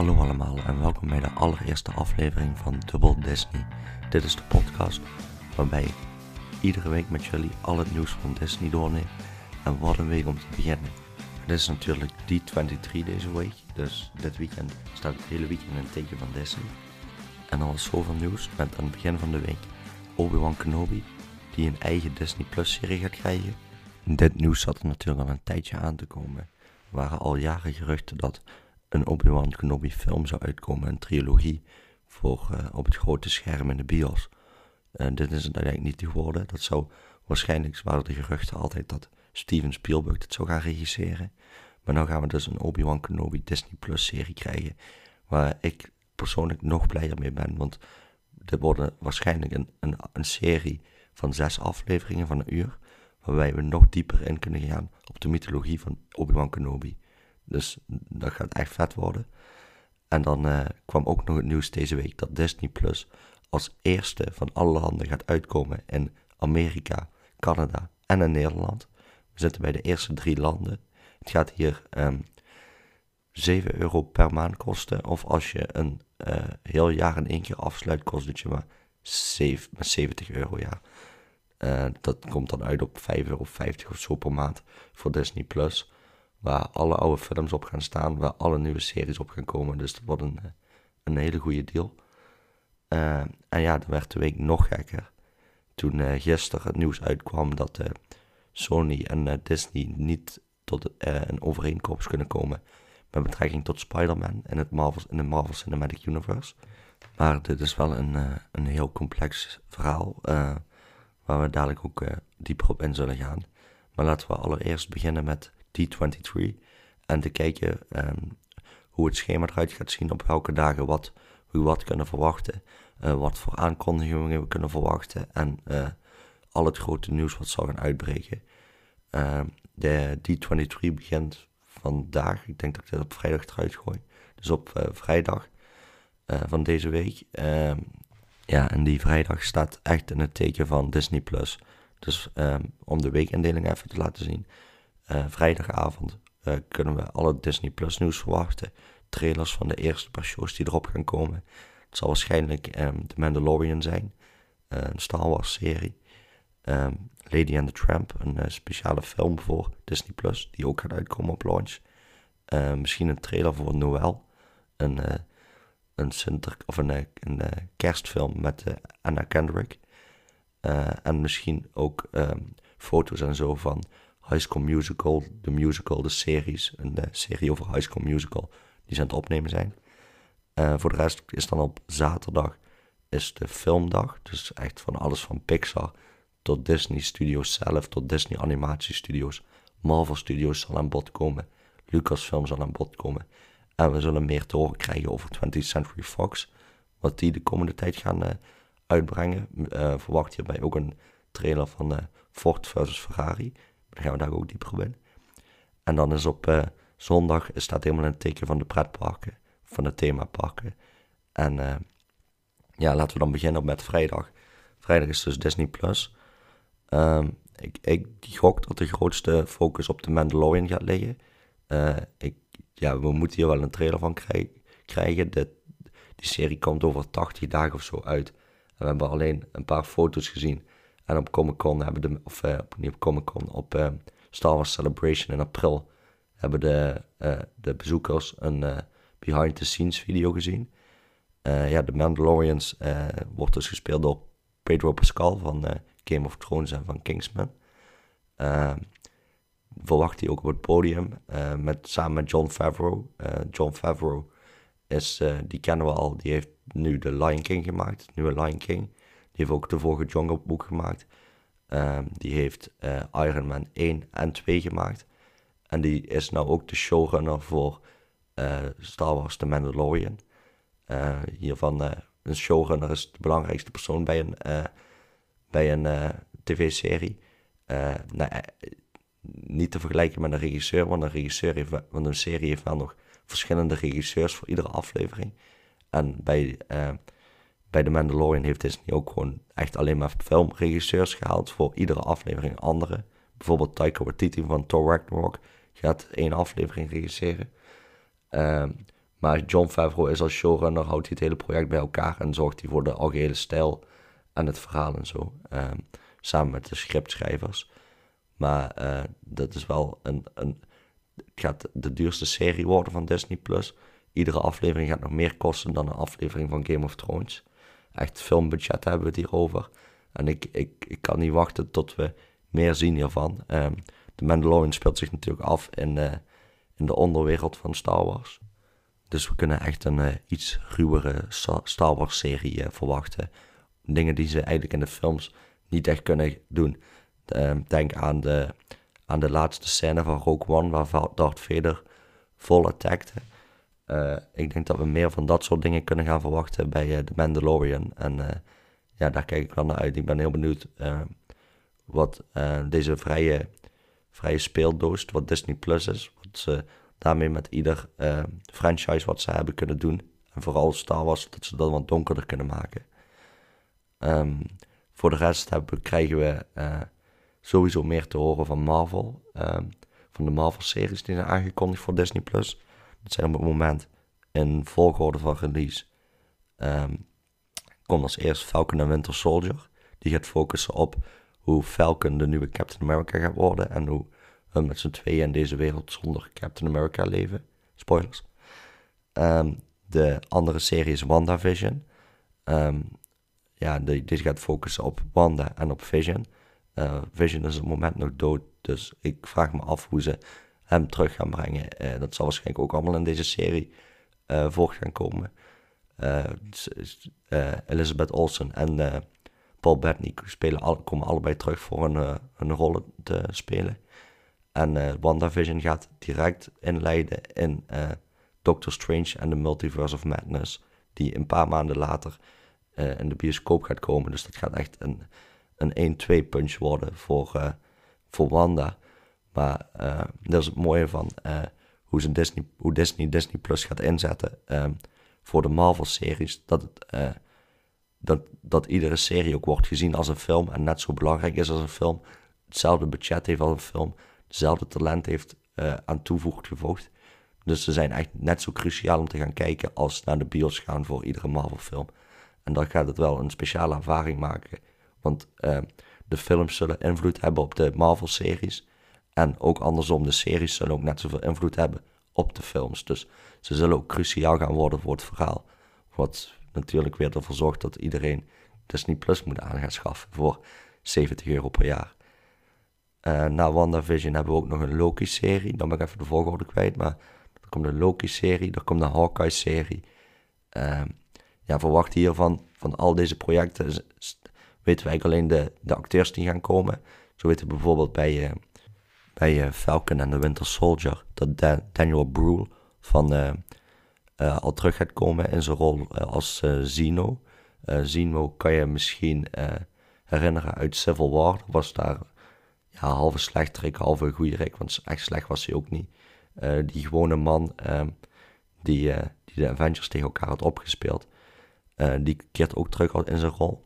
Hallo allemaal en welkom bij de allereerste aflevering van Double Disney. Dit is de podcast waarbij ik iedere week met jullie al het nieuws van Disney doorneem. En wat een week om te beginnen. Dit is natuurlijk D23 deze week, dus dit weekend staat het hele weekend in het teken van Disney. En al is zoveel nieuws met aan het begin van de week Obi-Wan Kenobi, die een eigen Disney Plus serie gaat krijgen. Dit nieuws zat er natuurlijk al een tijdje aan te komen. Er waren al jaren geruchten dat een Obi-Wan Kenobi film zou uitkomen, een trilogie voor uh, op het grote scherm in de bios. En dit is het uiteindelijk niet geworden. Dat zou waarschijnlijk, waren de geruchten altijd dat Steven Spielberg het zou gaan regisseren. Maar nu gaan we dus een Obi-Wan Kenobi Disney Plus serie krijgen, waar ik persoonlijk nog blijer mee ben, want dit wordt waarschijnlijk een, een, een serie van zes afleveringen van een uur, waarbij we nog dieper in kunnen gaan op de mythologie van Obi-Wan Kenobi. Dus dat gaat echt vet worden. En dan uh, kwam ook nog het nieuws deze week dat Disney Plus als eerste van alle landen gaat uitkomen in Amerika, Canada en in Nederland. We zitten bij de eerste drie landen. Het gaat hier um, ehm, 7 euro per maand kosten. Of als je een uh, heel jaar in één keer afsluit, kost het je maar 7, 70 euro. Ja. Uh, dat komt dan uit op 5,50 euro of zo per maand voor Disney Plus. Waar alle oude films op gaan staan, waar alle nieuwe series op gaan komen. Dus dat wordt een, eh, een hele goede deal. Uh, en ja, dan werd de week nog gekker. Toen uh, gisteren het nieuws uitkwam dat Sony en Disney niet tot een overeenkomst kunnen komen met betrekking tot Spider-Man in, het Marvel, in de Marvel Cinematic Universe. Maar dit is wel een, een heel complex verhaal waar we dadelijk ook dieper op in zullen gaan. Maar laten we allereerst beginnen met D23 en te kijken um, hoe het schema eruit gaat zien, op welke dagen wat, we wat kunnen verwachten, uh, wat voor aankondigingen we kunnen verwachten en uh, al het grote nieuws wat zal gaan uitbreken. Uh, de D23 begint vandaag, ik denk dat ik dit op vrijdag eruit gooi, dus op eh, vrijdag van deze week. Ehm, ja, en die vrijdag staat echt in het teken van Disney+. Plus. Dus om de weekindeling even te laten zien. Uh, vrijdagavond uh, kunnen we alle Disney Plus nieuws verwachten. Trailers van de eerste paar shows die erop gaan komen. Het zal waarschijnlijk um, The Mandalorian zijn. Uh, een Star Wars serie. Um, Lady and the Tramp, een speciale film voor Disney Plus. Die ook gaat uitkomen op launch. misschien een trailer voor Noël. Een, een, Sinter of een, een kerstfilm met Anna Kendrick. en misschien ook um, foto's en zo van High School Musical, de musical, de series, een de serie over High School Musical, die ze aan het opnemen zijn. Uh, voor de rest is dan op zaterdag is de filmdag, dus echt van alles van Pixar tot Disney Studios zelf, tot Disney Animatie Studios, Marvel Studios zal aan bod komen, Lucasfilm zal aan bod komen. En we zullen meer te horen krijgen over 20th Century Fox, wat die de komende tijd gaan uh, uitbrengen. Verwacht hierbij ook een trailer van Ford versus Ferrari. Dan gaan we daar ook dieper op in. En dan is op uh, zondag staat helemaal in het teken van de pretparken, van de themaparken. En uh, ja, laten we dan beginnen met vrijdag. Vrijdag is dus Disney Plus. Um, ik, ik gok dat de grootste focus op de Mandalorian gaat liggen. Uh, ik, ja, we moeten hier wel een trailer van krijgen. De, die serie komt over 80 dagen of zo uit. En we hebben alleen een paar foto's gezien en op Comic Con hebben de, of uh, niet op Comic Con, op uh, Star Wars Celebration in april hebben de, uh, de bezoekers een behind the scenes video gezien. ja, de Mandalorians wordt dus gespeeld door Pedro Pascal van Game of Thrones en van Kingsman. verwacht hij ook op het podium met, samen met John Favreau. John Favreau is, die kennen we al, die heeft nu de Lion King gemaakt, nieuwe Lion King heeft ook de vorige Jungle Book gemaakt. Um, die heeft uh, Iron Man 1 en 2 gemaakt. En die is nou ook de showrunner voor uh, Star Wars The Mandalorian. Uh, hiervan, een showrunner is de belangrijkste persoon bij een, bij een tv-serie. Nou, niet te vergelijken met een regisseur, want een, regisseur heeft, want een serie heeft wel nog verschillende regisseurs voor iedere aflevering. En bij bij The Mandalorian heeft Disney ook gewoon echt alleen maar filmregisseurs gehaald voor iedere aflevering andere. Bijvoorbeeld Taika Waititi van Thor Ragnarok gaat één aflevering regisseren. Uh, Maar John Favreau is als showrunner, houdt hij het hele project bij elkaar en zorgt hij voor de algehele stijl en het verhaal en zo. Ehm, samen met de scriptschrijvers. Maar uh, dat is wel een, een. Het gaat de duurste serie worden van Disney Plus. Iedere aflevering gaat nog meer kosten dan een aflevering van Game of Thrones. Echt filmbudget hebben we het hierover. En ik, ik, ik kan niet wachten tot we meer zien hiervan. Um, The Mandalorian speelt zich natuurlijk af in, uh, in de onderwereld van Star Wars. Dus we kunnen echt een uh, iets ruwere Star Wars serie uh, verwachten. Dingen die ze eigenlijk in de films niet echt kunnen doen. Um, denk aan de, aan de laatste scène van Rogue One, waar Darth Vader vol attackte. Uh, ik denk dat we meer van dat soort dingen kunnen gaan verwachten bij The Mandalorian. En uh, ja, daar kijk ik wel naar uit. Ik ben heel benieuwd wat deze vrije, vrije speeldoos, wat Disney Plus is, wat ze daarmee met ieder franchise wat ze hebben kunnen doen. En vooral Star Wars, dat ze dat wat donkerder kunnen maken. Um, voor de rest hebben, krijgen we sowieso meer te horen van Marvel. Um, van de Marvel-series die zijn aangekondigd voor Disney Plus. Dat zijn op het moment in volgorde van release. Um, komt als eerst Falcon en Winter Soldier. Die gaat focussen op hoe Falcon de nieuwe Captain America gaat worden. En hoe we met z'n tweeën in deze wereld zonder Captain America leven. Spoilers. Um, de andere serie is WandaVision. Um, ja, die gaat focussen op Wanda en op Vision. Uh, Vision is op het moment nog dood. Dus ik vraag me af hoe ze hem terug gaan brengen. Uh, dat zal waarschijnlijk ook allemaal in deze serie uh, voor gaan komen. Uh, Elizabeth Olsen en Paul Bettany spelen al, komen allebei terug voor een, een rol te spelen. En WandaVision gaat direct inleiden in Doctor Strange en The Multiverse of Madness. Die een paar maanden later in de bioscoop gaat komen. Dus dat gaat echt een, een 1-2 punch worden voor, voor Wanda. Maar uh, dat is het mooie van uh, hoe, ze Disney, hoe Disney Disney Plus gaat inzetten um, voor de Marvel-series. Dat, uh, dat, dat iedere serie ook wordt gezien als een film en net zo belangrijk is als een film. Hetzelfde budget heeft als een film, hetzelfde talent heeft aan toevoegd gevoegd. Dus ze zijn echt net zo cruciaal om te gaan kijken als naar de bios gaan voor iedere Marvel-film. En dan gaat het wel een speciale ervaring maken. Want de films zullen invloed hebben op de Marvel-series. En ook andersom, de series zullen ook net zoveel invloed hebben op de films. Dus ze zullen ook cruciaal gaan worden voor het verhaal. Wat natuurlijk weer ervoor zorgt dat iedereen Disney Plus moet aan gaan schaffen voor 70 euro per jaar. Uh, na WandaVision hebben we ook nog een Loki-serie. Dan ben ik even de volgorde kwijt, maar er komt een Loki-serie, er komt een Hawkeye-serie. Uh, ja, verwacht hiervan, van al deze projecten, weten wij alleen de, de acteurs die gaan komen. Zo weten we bijvoorbeeld bij... Uh, bij uh, Falcon en the Winter Soldier. Dat Daniel Brühl van, uh, uh, al terug gaat komen in zijn rol als Zeno. Zeno kan je misschien herinneren uit Civil War. Was daar ja, halve slechterik, halve goeierik. Want echt slecht was hij ook niet. die gewone man ehm, die, die de Avengers tegen elkaar had opgespeeld. die keert ook terug in zijn rol.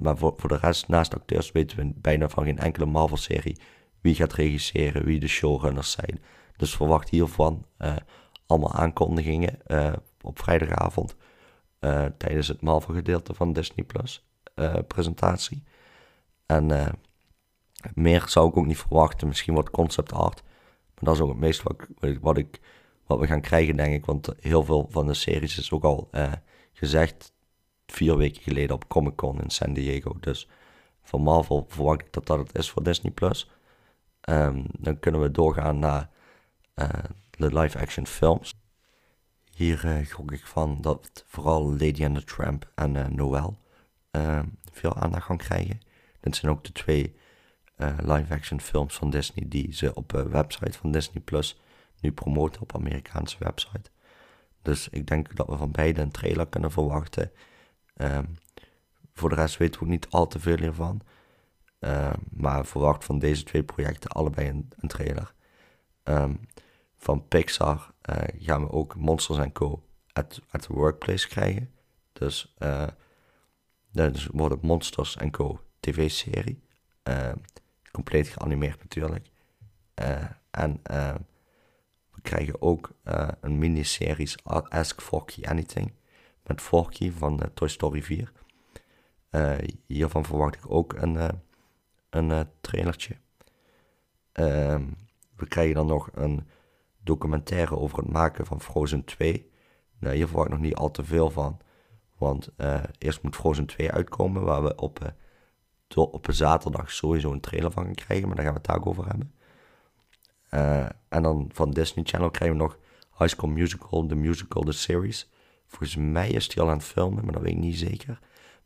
Maar voor, voor de rest, naast acteurs, weten we bijna van geen enkele Marvel-serie wie gaat regisseren, wie de showrunners zijn. Dus verwacht hiervan uh, allemaal aankondigingen uh, op vrijdagavond uh, tijdens het Marvel gedeelte van Disney Plus presentatie. En meer zou ik ook niet verwachten. Misschien wat concept art. Maar dat is ook het meest wat, wat, ik, wat we gaan krijgen, denk ik. Want heel veel van de series is ook al gezegd vier weken geleden op Comic Con in San Diego. Dus van Marvel verwacht ik dat dat het is voor Disney Plus. Um, dan kunnen we doorgaan naar uh, de live-action films. Hier uh, gok ik van dat vooral Lady and the Tramp en uh, veel aandacht gaan krijgen. Dit zijn ook de twee live-action films van Disney die ze op de website van Disney Plus nu promoten op Amerikaanse website. Dus ik denk dat we van beide een trailer kunnen verwachten. Um, voor de rest weten we niet al te veel hiervan. Uh, maar verwacht van deze twee projecten allebei een, een trailer. Um, van Pixar uh, gaan we ook Monsters Co. at, at the Workplace krijgen. Dus, uh, dus wordt Monsters Co. tv-serie. compleet geanimeerd natuurlijk. en we krijgen ook een miniseries Ask Forky Anything met Forky van Toy Story 4. Uh, hiervan verwacht ik ook een, een trailertje. Ehm, we krijgen dan nog een documentaire over het maken van Frozen 2. Nou, hier verwacht ik nog niet al te veel van. Want eerst moet Frozen 2 uitkomen, waar we op, op een zaterdag sowieso een trailer van gaan krijgen. Maar daar gaan we het daar over hebben. Uh, en dan van Disney Channel krijgen we nog High School Musical, The Musical, The Series. Volgens mij is die al aan het filmen, maar dat weet ik niet zeker.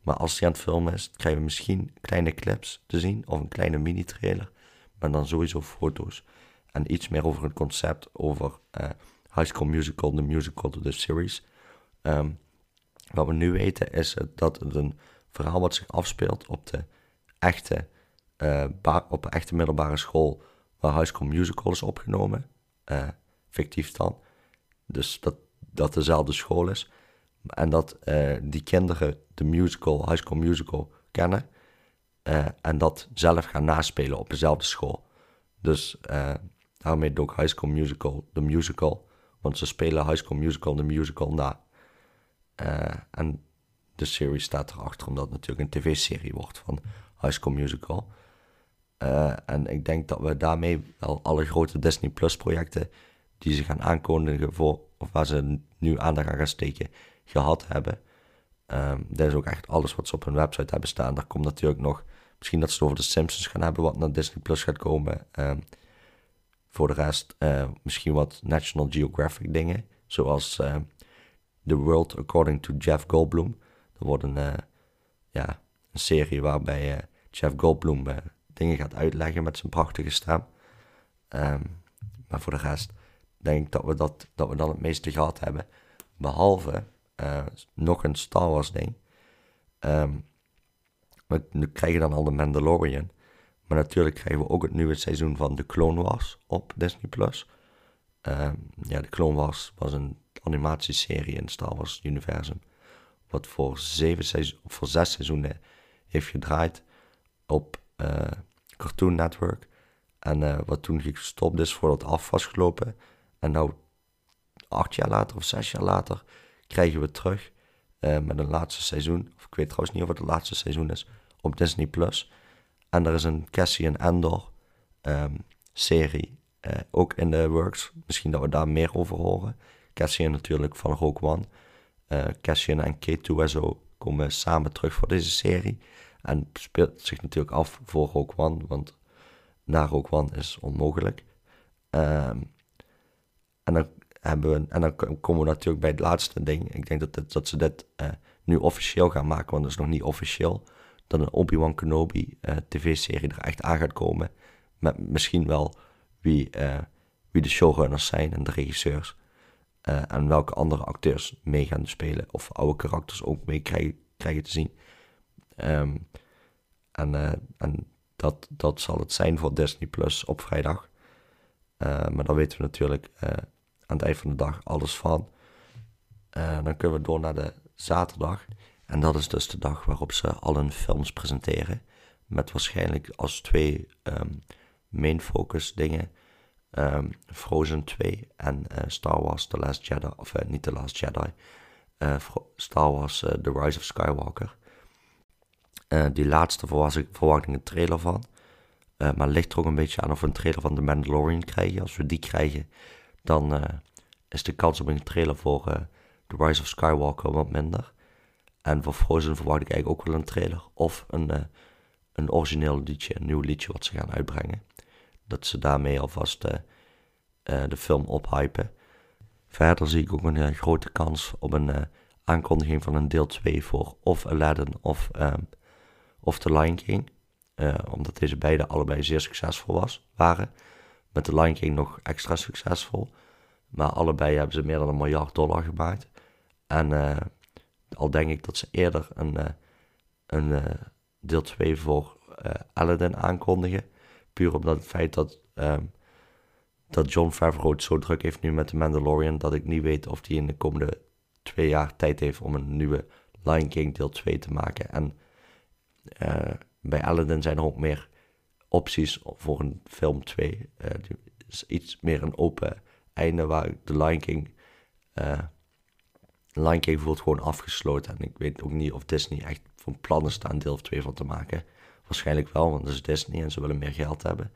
Maar als die aan het filmen is, krijgen we misschien kleine clips te zien of een kleine mini-trailer. Maar dan sowieso foto's. En iets meer over het concept, over uh, High School Musical, The Musical, The Series. Um, wat we nu weten is dat het een verhaal wat zich afspeelt op de echte, uh, op echte middelbare school waar High School Musical is opgenomen. Uh, fictief dan. Dus dat, dat dezelfde school is. En dat uh, die kinderen de musical, High School Musical kennen. Uh, en dat zelf gaan naspelen op dezelfde school. Dus daarmee ook High School Musical, de musical. Want ze spelen High School Musical, de musical na. en de serie staat erachter omdat het natuurlijk een tv-serie wordt van High School Musical. En ik denk dat we daarmee wel alle grote Disney Plus projecten die ze gaan aankondigen voor, of waar ze nu aandacht aan gaan steken, gehad hebben. Um, dat is ook echt alles wat ze op hun website hebben staan. Daar komt natuurlijk nog, misschien dat ze het over de Simpsons gaan hebben, wat naar Disney Plus gaat komen. Um, voor de rest, uh, misschien wat National Geographic dingen, zoals uh, The World According to Jeff Goldblum. Dat wordt een, uh, ja, een serie waarbij Jeff Goldblum dingen gaat uitleggen met zijn prachtige stem. Ehm, maar voor de rest denk ik dat we, dat, dat we dan het meeste gehad hebben. Behalve uh, nog een Star Wars ding. Um, we krijgen dan al de Mandalorian. Maar natuurlijk krijgen we ook het nieuwe seizoen van The Clone Wars op Disney+. Plus. Um, ja, de Clone Wars was een animatieserie in het Star Wars universum. Wat voor, zeven seizoen, voor zes seizoenen heeft gedraaid op uh, Cartoon Network. En uh, wat toen gestopt is voordat het af was gelopen. En nou, acht jaar later of zes jaar later, krijgen we terug uh, met een laatste seizoen. Of ik weet trouwens niet of het het laatste seizoen is. Op Disney Plus. En er is een Cassian Andor um, serie. Uh, ook in de works. Misschien dat we daar meer over horen. Cassian natuurlijk van Rogue One. Uh, Cassian en K2SO komen samen terug voor deze serie. En speelt zich natuurlijk af voor Rogue One, want na Rogue One is onmogelijk. Um, en, dan hebben we, en dan komen we natuurlijk bij het laatste ding. Ik denk dat, dat ze dit uh, nu officieel gaan maken, want dat is nog niet officieel. Dat een Obi-Wan Kenobi uh, tv-serie er echt aan gaat komen. Met misschien wel wie, uh, wie de showrunners zijn en de regisseurs. en welke andere acteurs mee gaan spelen. Of oude karakters ook mee krijgen, te zien. Um, en, en dat, dat zal het zijn voor Disney Plus op vrijdag. Maar dan weten we natuurlijk aan het eind van de dag alles van. dan kunnen we door naar de zaterdag. En dat is dus de dag waarop ze al hun films presenteren. Met waarschijnlijk als twee um, main focus dingen. Um, Frozen 2 en Star Wars The Last Jedi. Of niet The Last Jedi. Star Wars The Rise of Skywalker. Die laatste verwacht ik een trailer van. Maar ligt er ook een beetje aan of we een trailer van The Mandalorian krijgen. Als we die krijgen, dan uh, is de kans op een trailer voor The Rise of Skywalker wat minder. En voor Frozen verwacht ik eigenlijk ook wel een trailer. Of een, een origineel liedje, een nieuw liedje wat ze gaan uitbrengen. Dat ze daarmee alvast de film ophypen. Verder zie ik ook een grote kans op een aankondiging van een deel 2 voor of Aladdin of um, of The Lion King. Uh, omdat deze beide allebei zeer succesvol was, waren. Met The Lion King nog extra succesvol. Maar allebei hebben ze meer dan een miljard dollar gemaakt. En uh, al denk ik dat ze eerder een, uh, een deel 2 voor Aladdin aankondigen. Puur omdat het feit dat, um, dat John Favreau het zo druk heeft nu met The Mandalorian. Dat ik niet weet of hij in de komende twee jaar tijd heeft om een nieuwe Lion King deel 2 te maken. En bij Aladdin zijn er ook meer opties voor een film 2. Uh, is iets meer een open einde waar de Lion King... Uh, Lion King voelt gewoon afgesloten. En ik weet ook niet of Disney echt van plannen staan deel 2 van te maken. Waarschijnlijk wel, want het is Disney en ze willen meer geld hebben.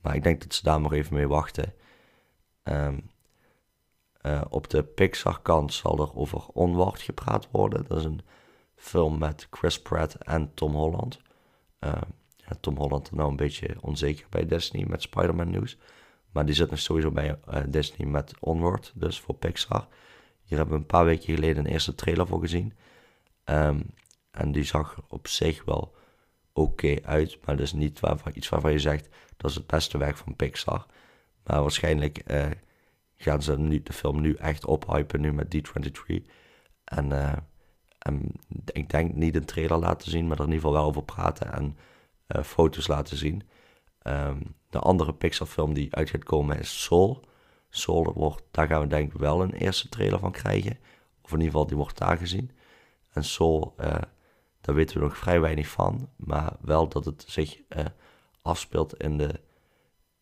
Maar ik denk dat ze daar maar even mee wachten. Um, uh, op de Pixar kant zal er over Onward gepraat worden. Dat is een film met Chris Pratt en Tom Holland. Uh, Tom Holland nou een beetje onzeker bij Disney met Spider-Man nieuws. Maar die zit nog sowieso bij uh, Disney met Onward, dus voor Pixar. Hier hebben we een paar weken geleden een eerste trailer voor gezien. Um, en die zag er op zich wel oké uit, maar dat is niet iets waarvan je zegt dat is het beste werk van Pixar. Maar waarschijnlijk uh, gaan ze nu, de film nu echt ophypen, nu met D23. En, uh, en ik denk niet een trailer laten zien, maar er in ieder geval wel over praten en uh, foto's laten zien. Um, de andere Pixar film die uit gaat komen is Soul. Soul, wordt, daar gaan we denk ik wel een eerste trailer van krijgen. Of in ieder geval, die wordt daar gezien. En Soul, uh, daar weten we nog vrij weinig van. Maar wel dat het zich uh, afspeelt in de,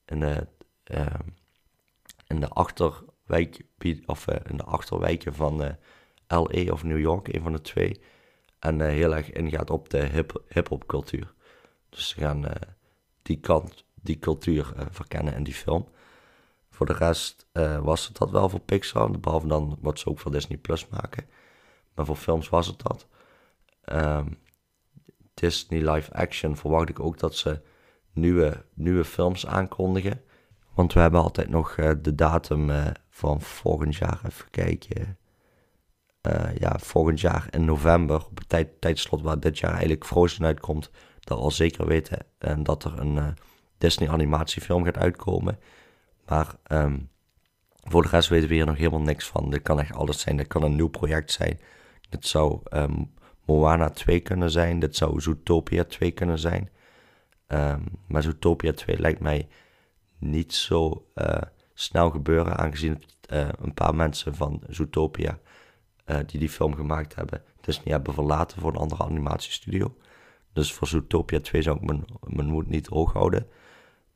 in de, uh, in de achterwijk, of in de achterwijken van LA of New York, een van de twee. En heel erg ingaat op de hip, hip-hop cultuur. Dus ze gaan die kant, die cultuur verkennen in die film. Voor de rest was het dat wel voor Pixar, behalve dan wat ze ook voor Disney Plus maken. Maar voor films was het dat. Um, Disney live action verwacht ik ook dat ze nieuwe, nieuwe films aankondigen. Want we hebben altijd nog de datum van volgend jaar. Even kijken. Ja, volgend jaar in november, op het tijd, tijdslot waar dit jaar eigenlijk Frozen uitkomt, dat we al zeker weten en dat er een Disney animatiefilm gaat uitkomen. Maar um, voor de rest weten we hier nog helemaal niks van. Dit kan echt alles zijn. Dit kan een nieuw project zijn. Dit zou um, Moana 2 kunnen zijn. Dit zou Zootopia 2 kunnen zijn. Maar Zootopia 2 lijkt mij niet zo uh, snel gebeuren, aangezien uh, een paar mensen van Zootopia die die film gemaakt hebben, Disney hebben verlaten voor een andere animatiestudio. Dus voor Zootopia 2 zou ik mijn, mijn moed niet hoog houden.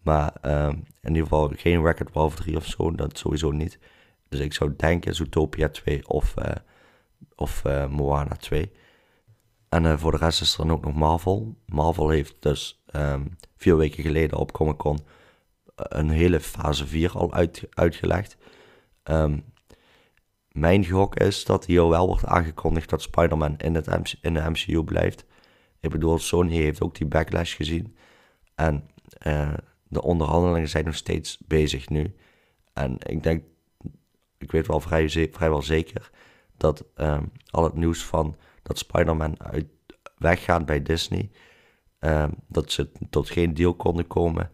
Maar um, in ieder geval geen Record Wolf 3 of zo, dat sowieso niet. Dus ik zou denken Zootopia 2 of, of Moana 2. En uh, voor de rest is er dan ook nog Marvel. Marvel heeft dus um, vier weken geleden op Comic Con eh, een hele fase 4 al uit, uitgelegd. Um, mijn gok is dat hier wel wordt aangekondigd dat Spider-Man in, het in de MCU blijft. Ik bedoel, Sony heeft ook die backlash gezien. En uh, de onderhandelingen zijn nog steeds bezig nu. En ik denk, ik weet wel vrij, vrijwel zeker dat um, al het nieuws van dat Spider-Man uit, weggaat bij Disney. Uh, dat ze tot geen deal konden komen.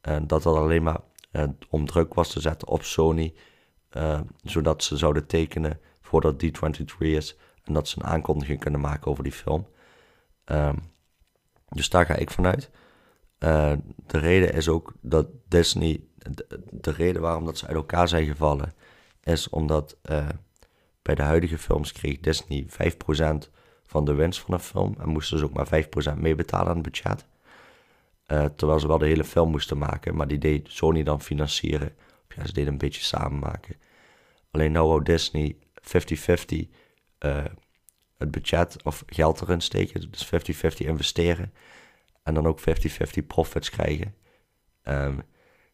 En dat dat alleen maar uh, om druk was te zetten op Sony. Uh, zodat ze zouden tekenen voordat D23 is. En dat ze een aankondiging kunnen maken over die film. Um, dus daar ga ik vanuit. Uh, de reden is ook dat Disney. De, de, reden waarom dat ze uit elkaar zijn gevallen. Is omdat bij de huidige films kreeg Disney 5% van de winst van een film. En moesten ze ook maar 5% meebetalen aan het budget. Uh, terwijl ze wel de hele film moesten maken, maar die deed Sony dan financieren. Of ja, ze deden een beetje samen maken. Alleen nou wou Disney 50-50 uh, het budget of geld erin steken. Dus 50-50 investeren. En dan ook 50-50 profits krijgen. Um,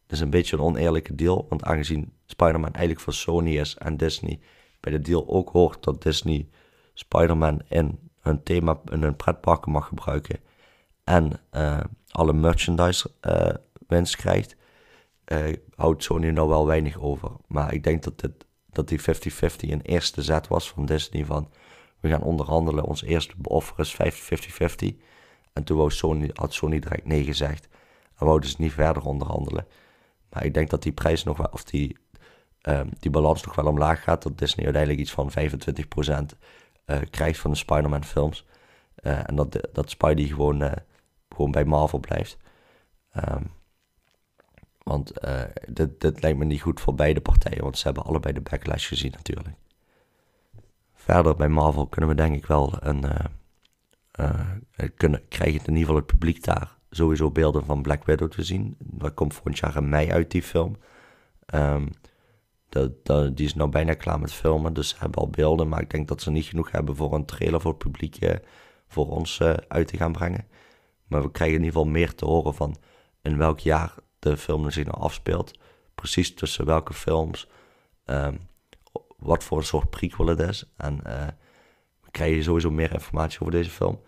dat is een beetje een oneerlijke deal. Want aangezien Spider-Man eigenlijk voor Sony is en Disney bij de deal ook hoort dat Disney Spider-Man in hun thema in hun pretparken mag gebruiken en uh, alle merchandise uh, winst krijgt, uh, houdt Sony nou wel weinig over. Maar ik denk dat, dit, dat die 50-50 een eerste zet was van Disney van we gaan onderhandelen, ons eerste offer is 50-50. En toen wou had Sony direct nee gezegd en wouden ze niet verder onderhandelen. Maar ik denk dat die prijs nog wel, of die, um, die balans nog wel omlaag gaat, dat Disney uiteindelijk iets van 25% uh, krijgt van de Spider-Man films. Uh, en dat, dat Spidey gewoon, uh, gewoon bij Marvel blijft. Um, want dit, dit lijkt me niet goed voor beide partijen, want ze hebben allebei de backlash gezien natuurlijk. Verder bij Marvel kunnen we denk ik wel een... kunnen, krijgen in ieder geval het publiek daar sowieso beelden van Black Widow te zien. Dat komt volgend jaar in mei uit, die film. Um, dat, die is nou bijna klaar met filmen, dus ze hebben al beelden. Maar ik denk dat ze niet genoeg hebben voor een trailer voor het publiek voor ons uit te gaan brengen. Maar we krijgen in ieder geval meer te horen van in welk jaar de film zich nou afspeelt. Precies tussen welke films. Ehm, wat voor een soort prequel het is. En uh, we krijgen sowieso meer informatie over deze film.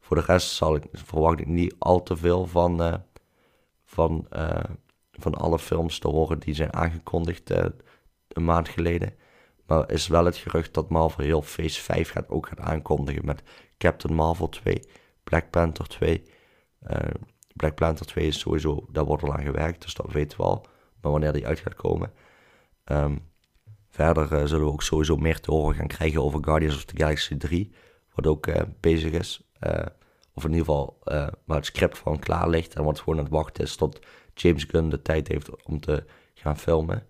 Voor de rest zal ik, verwacht ik niet al te veel van, uh, van, uh, van alle films te horen die zijn aangekondigd een maand geleden. Maar is wel het gerucht dat Marvel heel Phase 5 gaat ook gaan aankondigen met Captain Marvel 2, Black Panther 2. Black Panther 2 is sowieso, daar wordt al aan gewerkt, dus dat weten we al. Maar wanneer die uit gaat komen. Um, Verder uh, zullen we ook sowieso meer te horen gaan krijgen over Guardians of the Galaxy 3. Wat ook uh, bezig is. Uh, of in ieder geval waar het script van klaar ligt. En wat gewoon aan het wachten is tot James Gunn de tijd heeft om te gaan filmen.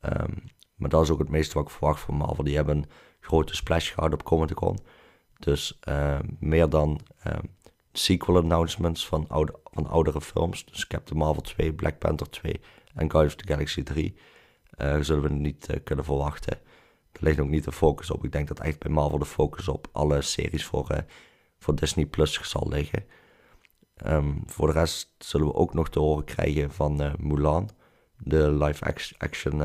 Um, maar dat is ook het meeste wat ik verwacht van Marvel. Die hebben een grote splash gehad op Comic Con. Dus meer dan um, sequel announcements van, oude, van oudere films. Dus Captain Marvel 2, Black Panther 2 en Guardians of the Galaxy 3 uh, zullen we niet uh, kunnen verwachten. Er ligt ook niet de focus op. Ik denk dat echt bij Marvel de focus op alle series voor, uh, voor Disney Plus zal liggen. Um, voor de rest zullen we ook nog te horen krijgen van Mulan, de live-action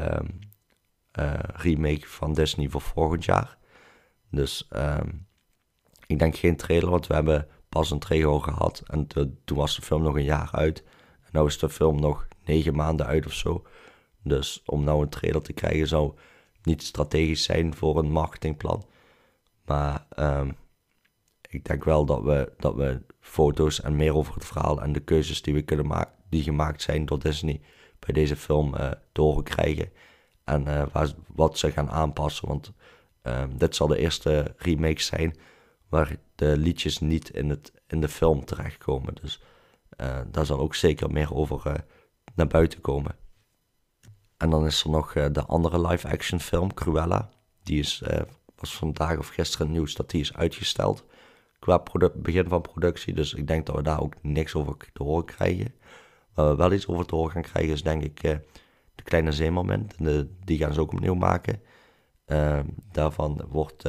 um, remake van Disney voor volgend jaar. Dus um, ik denk geen trailer, want we hebben pas een trailer gehad en toen was de film nog een jaar uit. En nu is de film nog negen maanden uit of zo. Dus om nou een trailer te krijgen zou niet strategisch zijn voor een marketingplan. Maar um, ik denk wel dat we, dat we foto's en meer over het verhaal en de keuzes die we kunnen maken, die gemaakt zijn door Disney bij deze film uh, te horen krijgen. En waar, wat ze gaan aanpassen. Want um, dit zal de eerste remake zijn waar de liedjes niet in, het, in de film terechtkomen. Dus uh, daar zal ook zeker meer over naar buiten komen. En dan is er nog uh, de andere live-action film, Cruella. Die is, uh, was vandaag of gisteren nieuws dat die is uitgesteld qua begin van productie. Dus ik denk dat we daar ook niks over te horen krijgen. Waar we wel iets over te horen gaan krijgen is denk ik uh, de Kleine Zeemermin. die gaan ze ook opnieuw maken. Ehm, daarvan wordt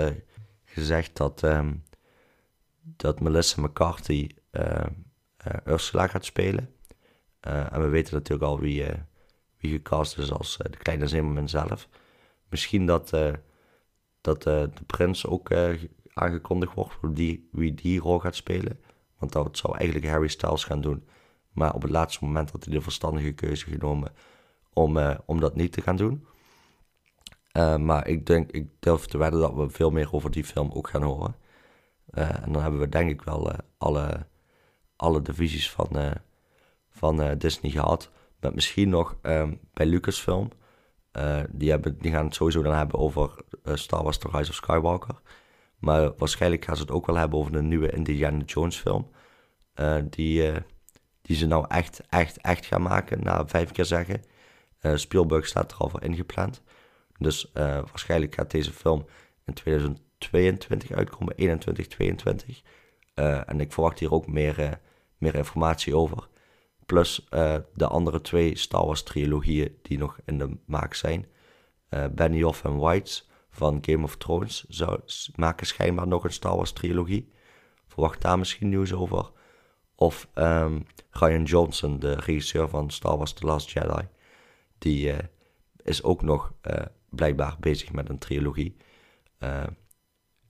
gezegd dat, um, dat Melissa McCarthy Ursula gaat spelen. en we weten natuurlijk al wie wie gecast is als eh, de kleine Zimmerman zelf. Misschien dat, uh, dat uh, de prins ook aangekondigd wordt die, wie die rol gaat spelen. Want dat zou eigenlijk Harry Styles gaan doen. Maar op het laatste moment had hij de verstandige keuze genomen om, om dat niet te gaan doen. maar ik denk, ik durf te wedden dat we veel meer over die film ook gaan horen. en dan hebben we denk ik wel alle, alle divisies van, van Disney gehad. Met misschien nog um, bij Lucasfilm. Uh, die, hebben, die gaan het sowieso dan hebben over uh, Star Wars The Rise of Skywalker. Maar waarschijnlijk gaan ze het ook wel hebben over de nieuwe Indiana Jones film. Uh, die, die ze nou echt, echt, echt gaan maken, na vijf keer zeggen. Spielberg staat er al voor ingepland. Dus waarschijnlijk gaat deze film in 2022 uitkomen, 21, 22. en ik verwacht hier ook meer, meer informatie over. Plus uh, de andere twee Star Wars trilogieën die nog in de maak zijn. Uh, Benioff en Whites van Game of Thrones zou, maken schijnbaar nog een Star Wars trilogie. Verwacht daar misschien nieuws over. Of um, Ryan Johnson, de regisseur van Star Wars The Last Jedi. Die uh, is ook nog blijkbaar bezig met een trilogie.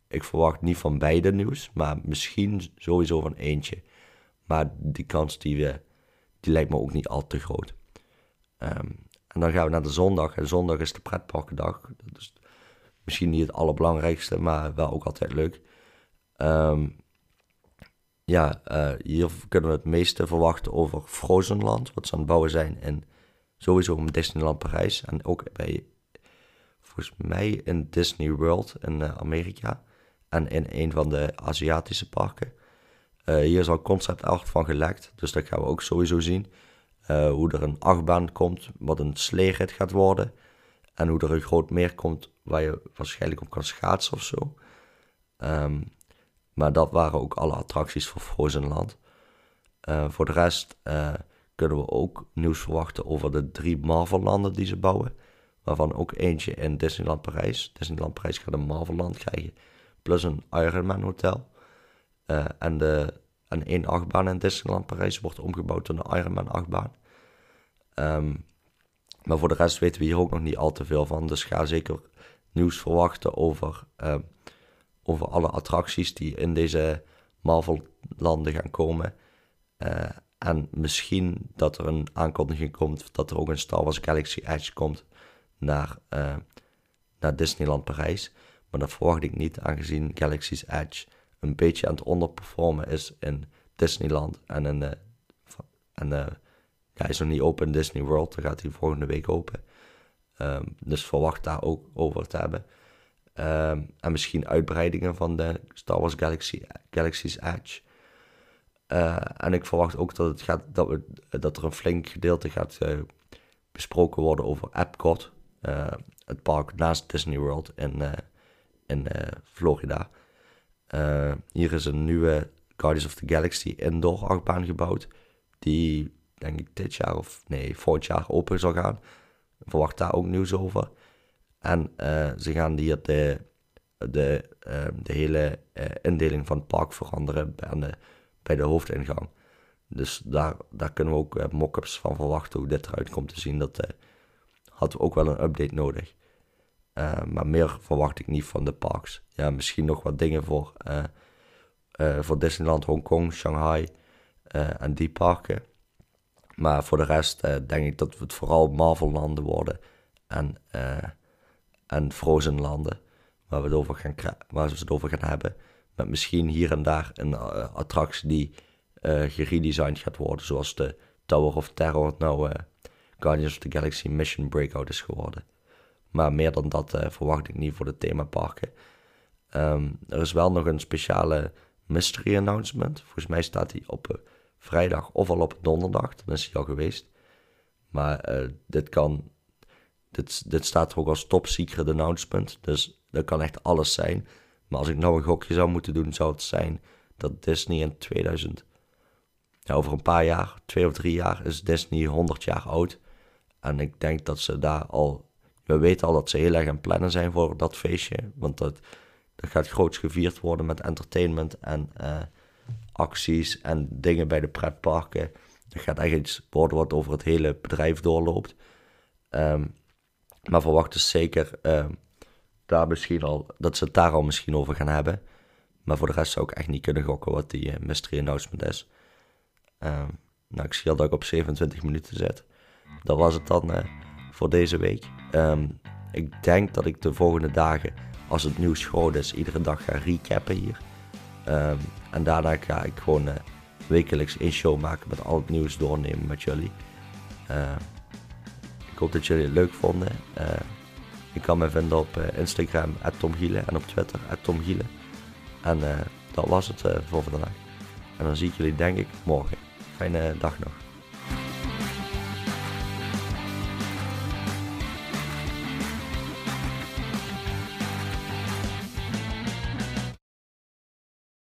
ik verwacht niet van beide nieuws, maar misschien sowieso van eentje. Maar die kans die we die lijkt me ook niet al te groot. Ehm, en dan gaan we naar de zondag. En zondag is de pretparkendag. Dus misschien niet het allerbelangrijkste, maar wel ook altijd leuk. Um, ja, uh, hier kunnen we het meeste verwachten over Frozenland, wat ze aan het bouwen zijn. En sowieso in Disneyland Parijs. En ook bij, volgens mij in Disney World in uh, Amerika. En in een van de Aziatische parken. Uh, hier is al concept art van gelekt, dus dat gaan we ook sowieso zien. Uh, hoe er een achtbaan komt, wat een sleerit gaat worden. En hoe er een groot meer komt waar je waarschijnlijk op kan schaatsen of zo. Um, maar dat waren ook alle attracties voor Frozenland. Uh, voor de rest kunnen we ook nieuws verwachten over de drie Marvel-landen die ze bouwen. Waarvan ook eentje in Disneyland Parijs. Disneyland Parijs gaat een Marvel-land krijgen. Plus een Iron Man hotel. Uh, en, de, en één achtbaan in Disneyland Parijs wordt omgebouwd tot een Iron Man achtbaan. Um, maar voor de rest weten we hier ook nog niet al te veel van. Dus ga zeker nieuws verwachten over, uh, over alle attracties die in deze Marvel-landen gaan komen. Uh, en misschien dat er een aankondiging komt dat er ook een Star Wars Galaxy Edge komt naar, uh, naar Disneyland Parijs. Maar dat verwacht ik niet, aangezien Galaxy's Edge een beetje aan het onderperformen is in Disneyland. En, in, en uh, ja, hij is nog niet open in Disney World, dan gaat hij volgende week open. Um, dus verwacht daar ook over te hebben. Um, en misschien uitbreidingen van de Star Wars Galaxy, Galaxy's Edge. Uh, en ik verwacht ook dat, het gaat, dat, we, dat er een flink gedeelte gaat uh, besproken worden over Epcot. Uh, het park naast Disney World in, in Florida. Hier is een nieuwe Guardians of the Galaxy indoor achtbaan gebouwd. Die denk ik dit jaar of nee, volgend jaar open zal gaan. Ik verwacht daar ook nieuws over. En ze gaan hier de, de, de hele indeling van het park veranderen. En de bij de hoofdingang. Dus daar, daar kunnen we ook mock-ups van verwachten hoe dit eruit komt te zien. Dat hadden we ook wel een update nodig. Uh, maar meer verwacht ik niet van de parks. Ja, misschien nog wat dingen voor, voor Disneyland, Hongkong, Shanghai en die parken. Maar voor de rest denk ik dat het vooral Marvel-landen worden en, en Frozen-landen waar we het over gaan, waar we het over gaan hebben. Met misschien hier en daar een attractie die geredesigned gaat worden. Zoals de Tower of Terror nou Guardians of the Galaxy Mission Breakout is geworden. Maar meer dan dat verwacht ik niet voor de themaparken. Um, er is wel nog een speciale mystery announcement. Volgens mij staat die op vrijdag of al op donderdag. Dan is hij al geweest. Maar dit kan... Dit, dit staat ook als top secret announcement. Dus dat kan echt alles zijn. Maar als ik nou een gokje zou moeten doen, zou het zijn dat Disney in 2000, ja, over een paar jaar, twee of drie jaar, is Disney 100 jaar oud. En ik denk dat ze daar al, we weten al dat ze heel erg aan plannen zijn voor dat feestje. Want dat, dat gaat groots gevierd worden met entertainment en uh, acties en dingen bij de pretparken. Dat gaat echt iets worden wat over het hele bedrijf doorloopt. Um, maar verwacht dus zeker um, daar misschien al, dat ze het daar al misschien over gaan hebben. Maar voor de rest zou ik echt niet kunnen gokken wat die uh, mystery announcement is. Uh, nou, ik zie al dat ik op 27 minuten zit. Dat was het dan voor deze week. Um, ik denk dat ik de volgende dagen, als het nieuws groot is, iedere dag ga recappen hier. Um, en daarna ga ik gewoon uh, wekelijks een show maken met al het nieuws doornemen met jullie. ik hoop dat jullie het leuk vonden. Je kan me vinden op uh, Instagram, @tomgiele en op Twitter, @tomgiele. En uh, dat was het uh, voor vandaag. En dan zie ik jullie denk ik morgen. Fijne dag nog.